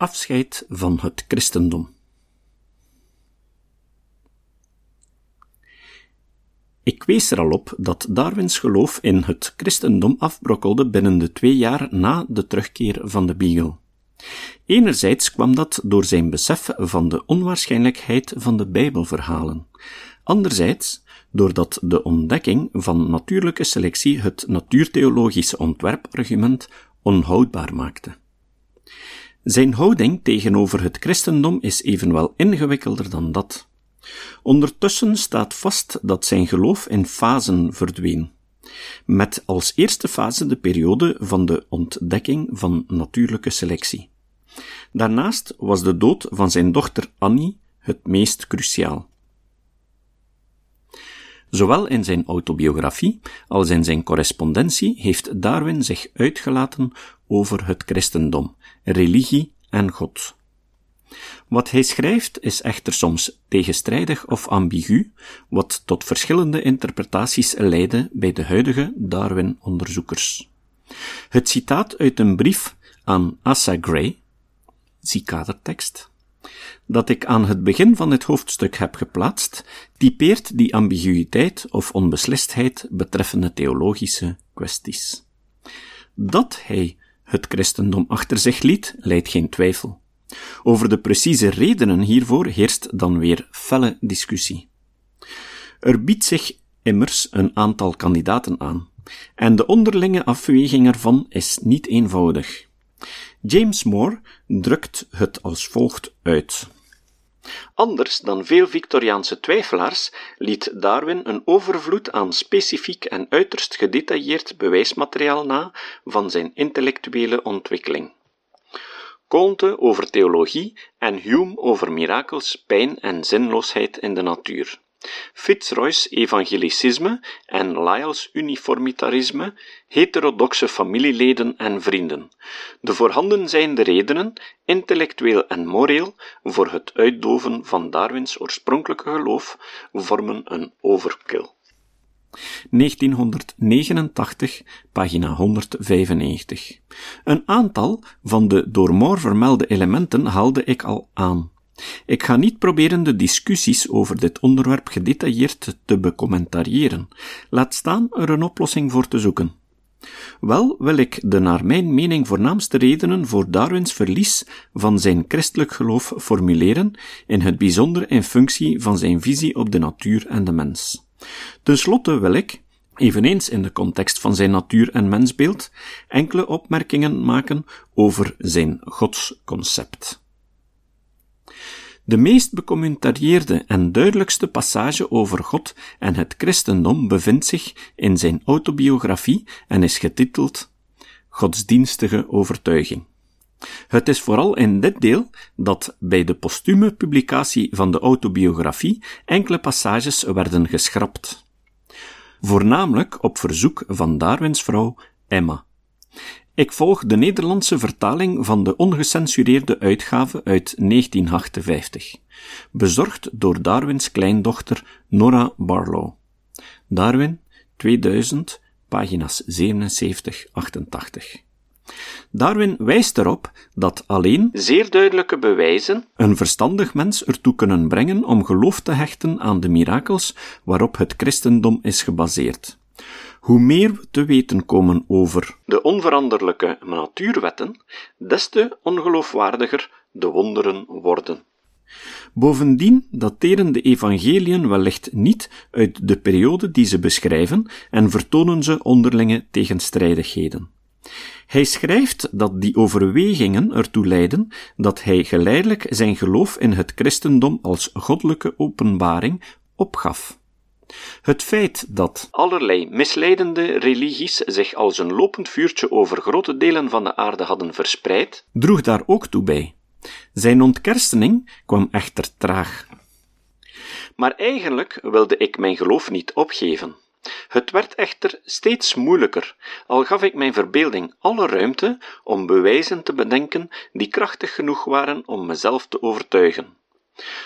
Afscheid van het christendom. Ik wees er al op dat Darwins geloof in het christendom afbrokkelde binnen de twee jaar na de terugkeer van de Beagle. Enerzijds kwam dat door zijn besef van de onwaarschijnlijkheid van de Bijbelverhalen. Anderzijds doordat de ontdekking van natuurlijke selectie het natuurtheologische ontwerpargument onhoudbaar maakte. Zijn houding tegenover het christendom is evenwel ingewikkelder dan dat. Ondertussen staat vast dat zijn geloof in fasen verdween, met als eerste fase de periode van de ontdekking van natuurlijke selectie. Daarnaast was de dood van zijn dochter Annie het meest cruciaal. Zowel in zijn autobiografie als in zijn correspondentie heeft Darwin zich uitgelaten over het christendom, religie en God. Wat hij schrijft is echter soms tegenstrijdig of ambigu, wat tot verschillende interpretaties leidde bij de huidige Darwin-onderzoekers. Het citaat uit een brief aan Asa Gray, zie kadertekst, dat ik aan het begin van dit hoofdstuk heb geplaatst, typeert die ambiguïteit of onbeslistheid betreffende theologische kwesties. Dat hij het christendom achter zich liet, leidt geen twijfel. Over de precieze redenen hiervoor heerst dan weer felle discussie. Er biedt zich immers een aantal kandidaten aan, en de onderlinge afweging ervan is niet eenvoudig. James Moore drukt het als volgt uit. Anders dan veel Victoriaanse twijfelaars liet Darwin een overvloed aan specifiek en uiterst gedetailleerd bewijsmateriaal na van zijn intellectuele ontwikkeling. Comte over theologie en Hume over mirakels, pijn en zinloosheid in de natuur. Fitzroy's evangelicisme en Lyell's uniformitarisme, heterodoxe familieleden en vrienden. De voorhanden zijnde redenen, intellectueel en moreel, voor het uitdoven van Darwins oorspronkelijke geloof vormen een overkill. 1989, pagina 195. Een aantal van de door Moore vermelde elementen haalde ik al aan. Ik ga niet proberen de discussies over dit onderwerp gedetailleerd te becommentariëren, laat staan er een oplossing voor te zoeken. Wel wil ik de naar mijn mening voornaamste redenen voor Darwins verlies van zijn christelijk geloof formuleren, in het bijzonder in functie van zijn visie op de natuur en de mens. Ten slotte wil ik, eveneens in de context van zijn natuur- en mensbeeld, enkele opmerkingen maken over zijn godsconcept. De meest becommentarieerde en duidelijkste passage over God en het christendom bevindt zich in zijn autobiografie en is getiteld Godsdienstige overtuiging. Het is vooral in dit deel dat bij de postume publicatie van de autobiografie enkele passages werden geschrapt. Voornamelijk op verzoek van Darwins vrouw Emma. Ik volg de Nederlandse vertaling van de ongecensureerde uitgave uit 1958, bezorgd door Darwins kleindochter Nora Barlow. Darwin, 2000, pagina's 77-88. Darwin wijst erop dat alleen zeer duidelijke bewijzen een verstandig mens ertoe kunnen brengen om geloof te hechten aan de mirakels waarop het christendom is gebaseerd. Hoe meer we te weten komen over de onveranderlijke natuurwetten, des te ongeloofwaardiger de wonderen worden. Bovendien dateren de evangeliën wellicht niet uit de periode die ze beschrijven en vertonen ze onderlinge tegenstrijdigheden. Hij schrijft dat die overwegingen ertoe leiden dat hij geleidelijk zijn geloof in het christendom als goddelijke openbaring opgaf. Het feit dat allerlei misleidende religies zich als een lopend vuurtje over grote delen van de aarde hadden verspreid, droeg daar ook toe bij. Zijn ontkerstening kwam echter traag. Maar eigenlijk wilde ik mijn geloof niet opgeven. Het werd echter steeds moeilijker, al gaf ik mijn verbeelding alle ruimte om bewijzen te bedenken die krachtig genoeg waren om mezelf te overtuigen.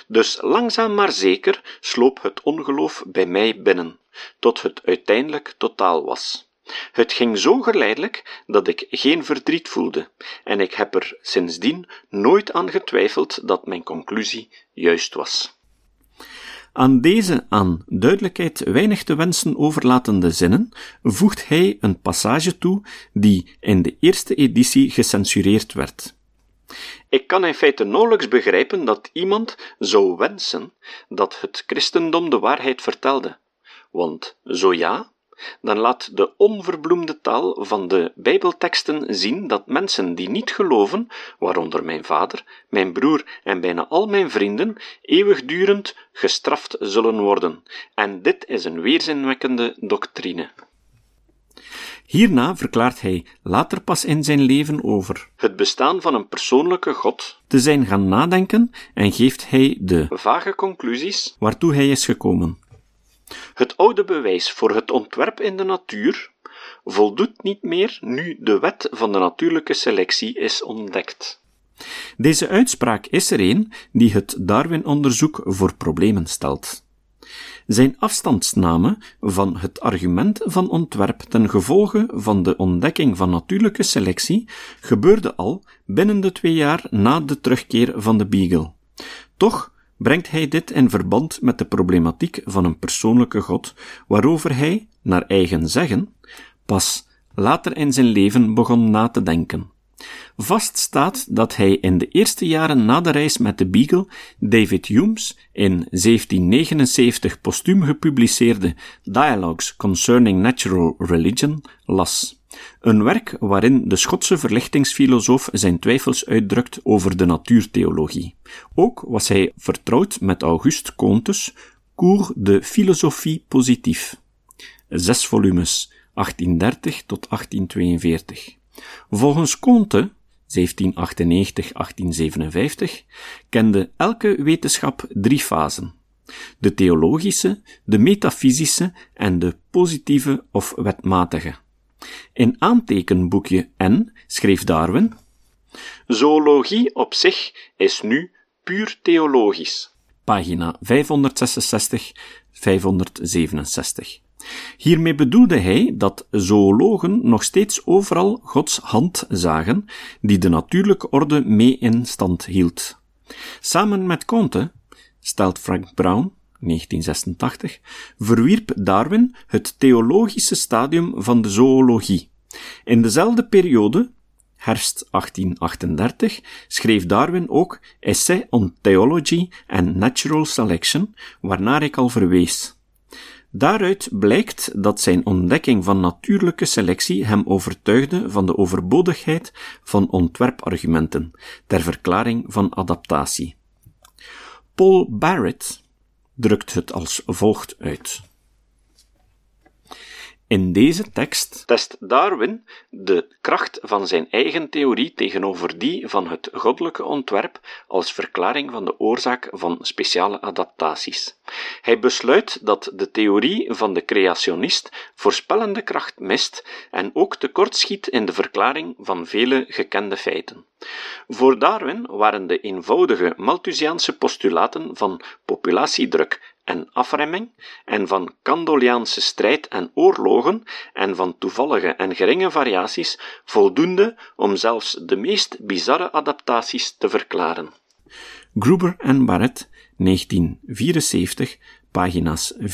Dus langzaam maar zeker sloop het ongeloof bij mij binnen, tot het uiteindelijk totaal was. Het ging zo geleidelijk dat ik geen verdriet voelde, en ik heb er sindsdien nooit aan getwijfeld dat mijn conclusie juist was. Aan deze aan duidelijkheid weinig te wensen overlatende zinnen voegt hij een passage toe die in de eerste editie gecensureerd werd. Ik kan in feite nauwelijks begrijpen dat iemand zou wensen dat het christendom de waarheid vertelde, want zo ja, dan laat de onverbloemde taal van de Bijbelteksten zien dat mensen die niet geloven, waaronder mijn vader, mijn broer en bijna al mijn vrienden, eeuwigdurend gestraft zullen worden. En dit is een weerzinwekkende doctrine. Hierna verklaart hij later pas in zijn leven over het bestaan van een persoonlijke God te zijn gaan nadenken en geeft hij de vage conclusies waartoe hij is gekomen. Het oude bewijs voor het ontwerp in de natuur voldoet niet meer nu de wet van de natuurlijke selectie is ontdekt. Deze uitspraak is er een die het Darwin-onderzoek voor problemen stelt. Zijn afstandsname van het argument van ontwerp ten gevolge van de ontdekking van natuurlijke selectie gebeurde al binnen de twee jaar na de terugkeer van de Beagle. Toch brengt hij dit in verband met de problematiek van een persoonlijke God, waarover hij, naar eigen zeggen, pas later in zijn leven begon na te denken. Vast staat dat hij in de eerste jaren na de reis met de Beagle David Hume's in 1779 postuum gepubliceerde Dialogues Concerning Natural Religion las. Een werk waarin de Schotse verlichtingsfilosoof zijn twijfels uitdrukt over de natuurtheologie. Ook was hij vertrouwd met Auguste Comte's Cours de philosophie positief. Zes volumes, 1830 tot 1842. Volgens Comte 1798-1857 kende elke wetenschap drie fasen: de theologische, de metafysische en de positieve of wetmatige. In aantekenboekje N schreef Darwin: Zoologie op zich is nu puur theologisch. Pagina 566, 567. Hiermee bedoelde hij dat zoologen nog steeds overal Gods hand zagen, die de natuurlijke orde mee in stand hield. Samen met Comte, stelt Frank Brown, 1986, verwierp Darwin het theologische stadium van de zoologie. In dezelfde periode, herfst 1838, schreef Darwin ook Essay on Theology and Natural Selection, waarnaar ik al verwees. Daaruit blijkt dat zijn ontdekking van natuurlijke selectie hem overtuigde van de overbodigheid van ontwerpargumenten ter verklaring van adaptatie. Paul Barrett drukt het als volgt uit. In deze tekst test Darwin de kracht van zijn eigen theorie tegenover die van het goddelijke ontwerp als verklaring van de oorzaak van speciale adaptaties. Hij besluit dat de theorie van de creationist voorspellende kracht mist en ook tekortschiet in de verklaring van vele gekende feiten. Voor Darwin waren de eenvoudige Malthusiaanse postulaten van populatiedruk en afremming, en van Candoliaanse strijd en oorlogen, en van toevallige en geringe variaties, voldoende om zelfs de meest bizarre adaptaties te verklaren. Gruber en Barrett, 1974, pagina's 414-415.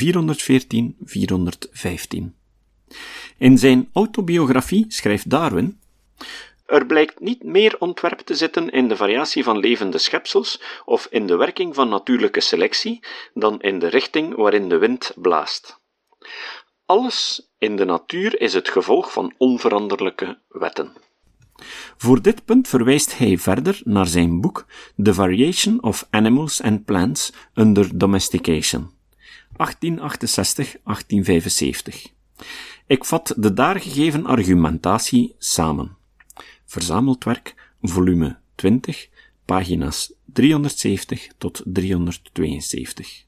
In zijn autobiografie schrijft Darwin er blijkt niet meer ontwerp te zitten in de variatie van levende schepsels of in de werking van natuurlijke selectie dan in de richting waarin de wind blaast. Alles in de natuur is het gevolg van onveranderlijke wetten. Voor dit punt verwijst hij verder naar zijn boek The Variation of Animals and Plants Under Domestication, 1868-1875. Ik vat de daar gegeven argumentatie samen. Verzameld werk, volume 20, pagina's 370 tot 372.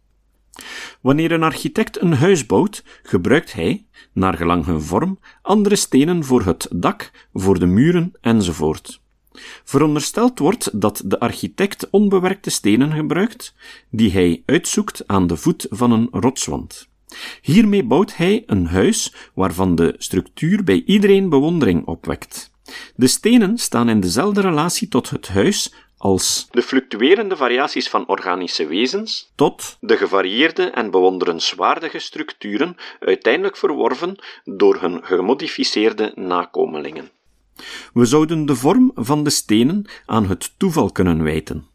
Wanneer een architect een huis bouwt, gebruikt hij, naar gelang hun vorm, andere stenen voor het dak, voor de muren enzovoort. Verondersteld wordt dat de architect onbewerkte stenen gebruikt, die hij uitzoekt aan de voet van een rotswand. Hiermee bouwt hij een huis waarvan de structuur bij iedereen bewondering opwekt. De stenen staan in dezelfde relatie tot het huis als de fluctuerende variaties van organische wezens tot de gevarieerde en bewonderenswaardige structuren uiteindelijk verworven door hun gemodificeerde nakomelingen. We zouden de vorm van de stenen aan het toeval kunnen wijten.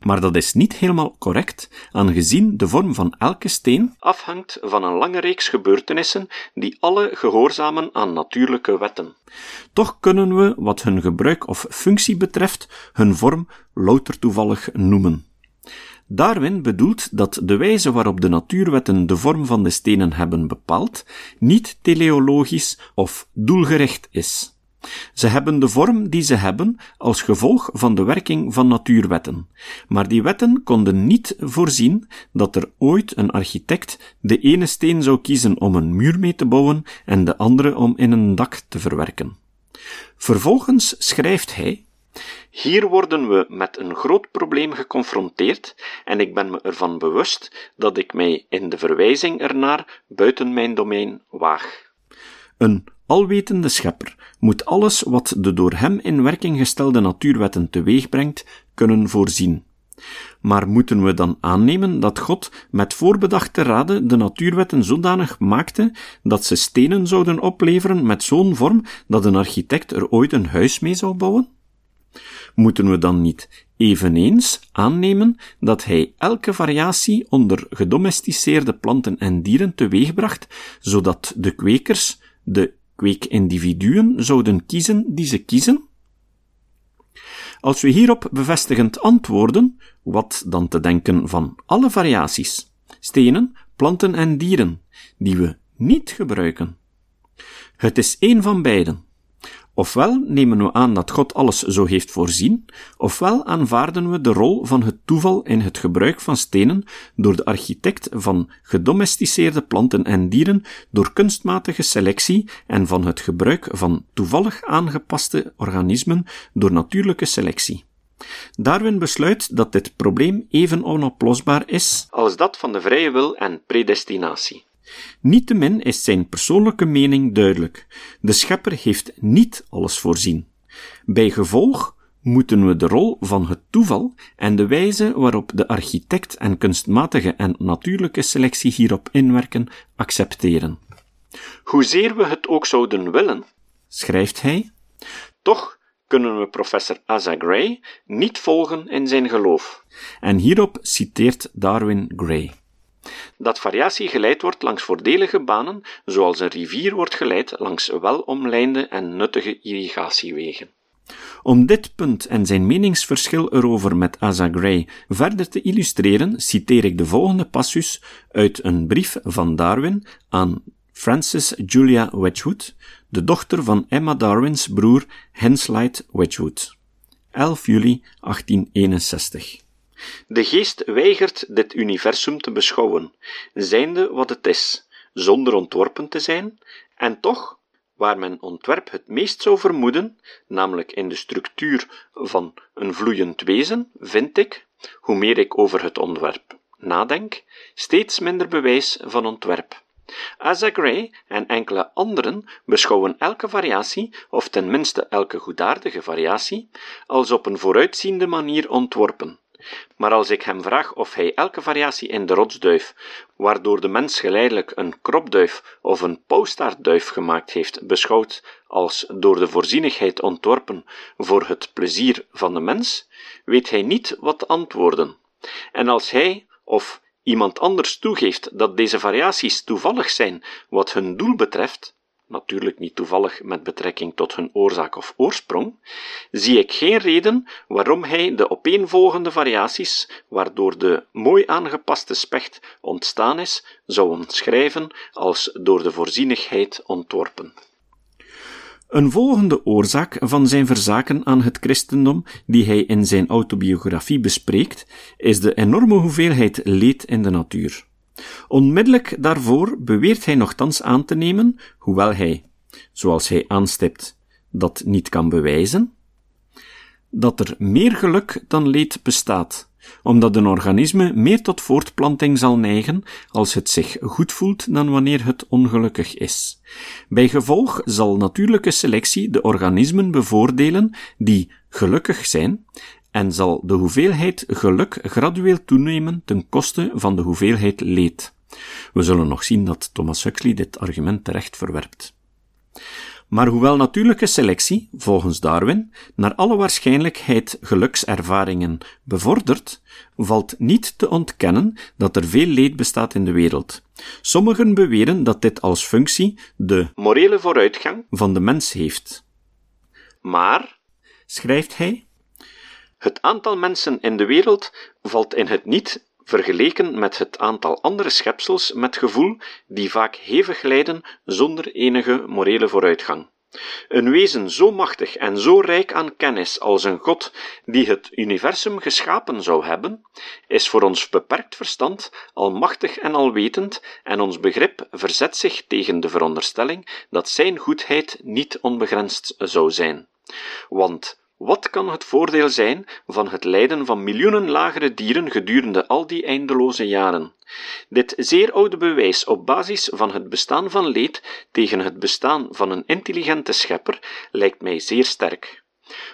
Maar dat is niet helemaal correct, aangezien de vorm van elke steen afhangt van een lange reeks gebeurtenissen die alle gehoorzamen aan natuurlijke wetten. Toch kunnen we, wat hun gebruik of functie betreft, hun vorm louter toevallig noemen. Darwin bedoelt dat de wijze waarop de natuurwetten de vorm van de stenen hebben bepaald, niet teleologisch of doelgericht is. Ze hebben de vorm die ze hebben als gevolg van de werking van natuurwetten. Maar die wetten konden niet voorzien dat er ooit een architect de ene steen zou kiezen om een muur mee te bouwen en de andere om in een dak te verwerken. Vervolgens schrijft hij hier worden we met een groot probleem geconfronteerd en ik ben me ervan bewust dat ik mij in de verwijzing ernaar buiten mijn domein waag. Een alwetende schepper moet alles wat de door hem in werking gestelde natuurwetten teweegbrengt, kunnen voorzien. Maar moeten we dan aannemen dat God met voorbedachte raden de natuurwetten zodanig maakte dat ze stenen zouden opleveren met zo'n vorm dat een architect er ooit een huis mee zou bouwen? Moeten we dan niet eveneens aannemen dat hij elke variatie onder gedomesticeerde planten en dieren teweegbracht, zodat de kwekers de kweekindividuen zouden kiezen die ze kiezen? Als we hierop bevestigend antwoorden, wat dan te denken van alle variaties, stenen, planten en dieren, die we niet gebruiken? Het is één van beiden. Ofwel nemen we aan dat God alles zo heeft voorzien, ofwel aanvaarden we de rol van het toeval in het gebruik van stenen door de architect van gedomesticeerde planten en dieren door kunstmatige selectie en van het gebruik van toevallig aangepaste organismen door natuurlijke selectie. Darwin besluit dat dit probleem even onoplosbaar is als dat van de vrije wil en predestinatie. Niettemin is zijn persoonlijke mening duidelijk. De schepper heeft niet alles voorzien. Bij gevolg moeten we de rol van het toeval en de wijze waarop de architect en kunstmatige en natuurlijke selectie hierop inwerken accepteren. Hoezeer we het ook zouden willen, schrijft hij, toch kunnen we professor Asa Gray niet volgen in zijn geloof. En hierop citeert Darwin Gray dat variatie geleid wordt langs voordelige banen, zoals een rivier wordt geleid langs welomlijnde en nuttige irrigatiewegen. Om dit punt en zijn meningsverschil erover met Asa Gray verder te illustreren, citeer ik de volgende passus uit een brief van Darwin aan Frances Julia Wedgwood, de dochter van Emma Darwins broer Henslight Wedgwood. 11 juli 1861. De geest weigert dit universum te beschouwen, zijnde wat het is, zonder ontworpen te zijn, en toch, waar men ontwerp het meest zou vermoeden, namelijk in de structuur van een vloeiend wezen, vind ik, hoe meer ik over het ontwerp nadenk, steeds minder bewijs van ontwerp. Asa Gray en enkele anderen beschouwen elke variatie, of tenminste elke goedaardige variatie, als op een vooruitziende manier ontworpen, maar als ik hem vraag of hij elke variatie in de rotsduif, waardoor de mens geleidelijk een kropduif of een pauwstaartduif gemaakt heeft, beschouwt als door de voorzienigheid ontworpen voor het plezier van de mens, weet hij niet wat te antwoorden. En als hij of iemand anders toegeeft dat deze variaties toevallig zijn wat hun doel betreft, natuurlijk niet toevallig met betrekking tot hun oorzaak of oorsprong, zie ik geen reden waarom hij de opeenvolgende variaties, waardoor de mooi aangepaste specht ontstaan is, zou omschrijven als door de voorzienigheid ontworpen. Een volgende oorzaak van zijn verzaken aan het christendom, die hij in zijn autobiografie bespreekt, is de enorme hoeveelheid leed in de natuur. Onmiddellijk daarvoor beweert hij nogthans aan te nemen, hoewel hij, zoals hij aanstipt, dat niet kan bewijzen, dat er meer geluk dan leed bestaat, omdat een organisme meer tot voortplanting zal neigen als het zich goed voelt dan wanneer het ongelukkig is. Bij gevolg zal natuurlijke selectie de organismen bevoordelen die gelukkig zijn en zal de hoeveelheid geluk gradueel toenemen ten koste van de hoeveelheid leed. We zullen nog zien dat Thomas Huxley dit argument terecht verwerpt. Maar hoewel natuurlijke selectie, volgens Darwin, naar alle waarschijnlijkheid gelukservaringen bevordert, valt niet te ontkennen dat er veel leed bestaat in de wereld. Sommigen beweren dat dit als functie de morele vooruitgang van de mens heeft. Maar, schrijft hij, het aantal mensen in de wereld valt in het niet vergeleken met het aantal andere schepsels met gevoel die vaak hevig lijden zonder enige morele vooruitgang. Een wezen zo machtig en zo rijk aan kennis als een God die het universum geschapen zou hebben, is voor ons beperkt verstand almachtig en alwetend en ons begrip verzet zich tegen de veronderstelling dat zijn goedheid niet onbegrensd zou zijn. Want wat kan het voordeel zijn van het lijden van miljoenen lagere dieren gedurende al die eindeloze jaren? Dit zeer oude bewijs op basis van het bestaan van leed tegen het bestaan van een intelligente schepper lijkt mij zeer sterk.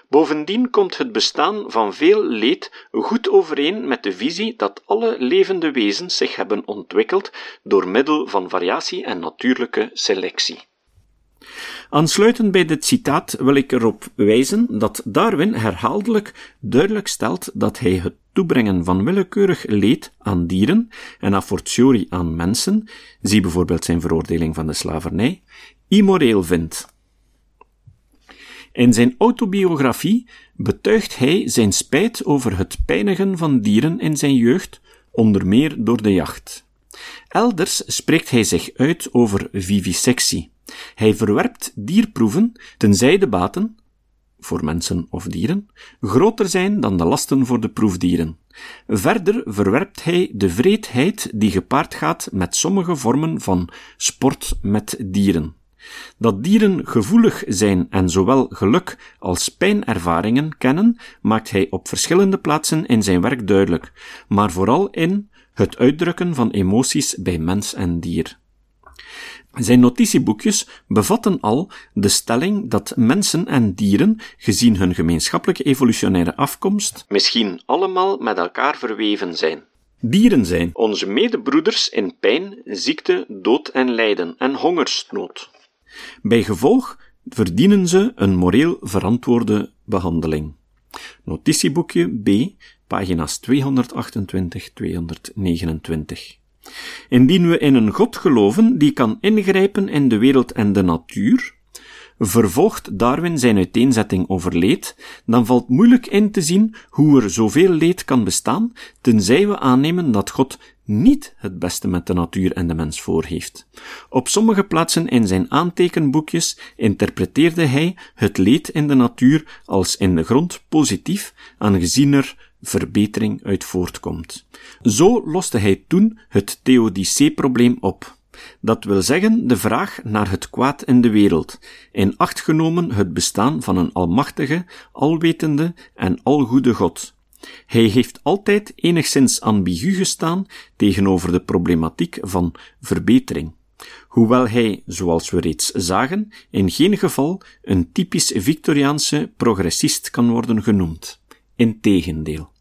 Bovendien komt het bestaan van veel leed goed overeen met de visie dat alle levende wezens zich hebben ontwikkeld door middel van variatie en natuurlijke selectie. Aansluitend bij dit citaat wil ik erop wijzen dat Darwin herhaaldelijk duidelijk stelt dat hij het toebrengen van willekeurig leed aan dieren en a fortiori aan mensen, zie bijvoorbeeld zijn veroordeling van de slavernij, immoreel vindt. In zijn autobiografie betuigt hij zijn spijt over het pijnigen van dieren in zijn jeugd, onder meer door de jacht. Elders spreekt hij zich uit over vivisectie. Hij verwerpt dierproeven, tenzij de baten, voor mensen of dieren, groter zijn dan de lasten voor de proefdieren. Verder verwerpt hij de vreedheid die gepaard gaat met sommige vormen van sport met dieren. Dat dieren gevoelig zijn en zowel geluk als pijnervaringen kennen, maakt hij op verschillende plaatsen in zijn werk duidelijk, maar vooral in het uitdrukken van emoties bij mens en dier. Zijn notitieboekjes bevatten al de stelling dat mensen en dieren, gezien hun gemeenschappelijke evolutionaire afkomst, misschien allemaal met elkaar verweven zijn. Dieren zijn onze medebroeders in pijn, ziekte, dood en lijden en hongersnood. Bij gevolg verdienen ze een moreel verantwoorde behandeling. Notitieboekje B, pagina's 228-229. Indien we in een God geloven die kan ingrijpen in de wereld en de natuur, vervolgt Darwin zijn uiteenzetting over leed, dan valt moeilijk in te zien hoe er zoveel leed kan bestaan, tenzij we aannemen dat God niet het beste met de natuur en de mens voor heeft. Op sommige plaatsen in zijn aantekenboekjes interpreteerde hij het leed in de natuur als in de grond positief, aangezien er verbetering uit voortkomt. Zo loste hij toen het Theodicee-probleem op. Dat wil zeggen de vraag naar het kwaad in de wereld, in acht genomen het bestaan van een almachtige, alwetende en algoede God. Hij heeft altijd enigszins ambigu gestaan tegenover de problematiek van verbetering. Hoewel hij, zoals we reeds zagen, in geen geval een typisch Victoriaanse progressist kan worden genoemd. Integendeel.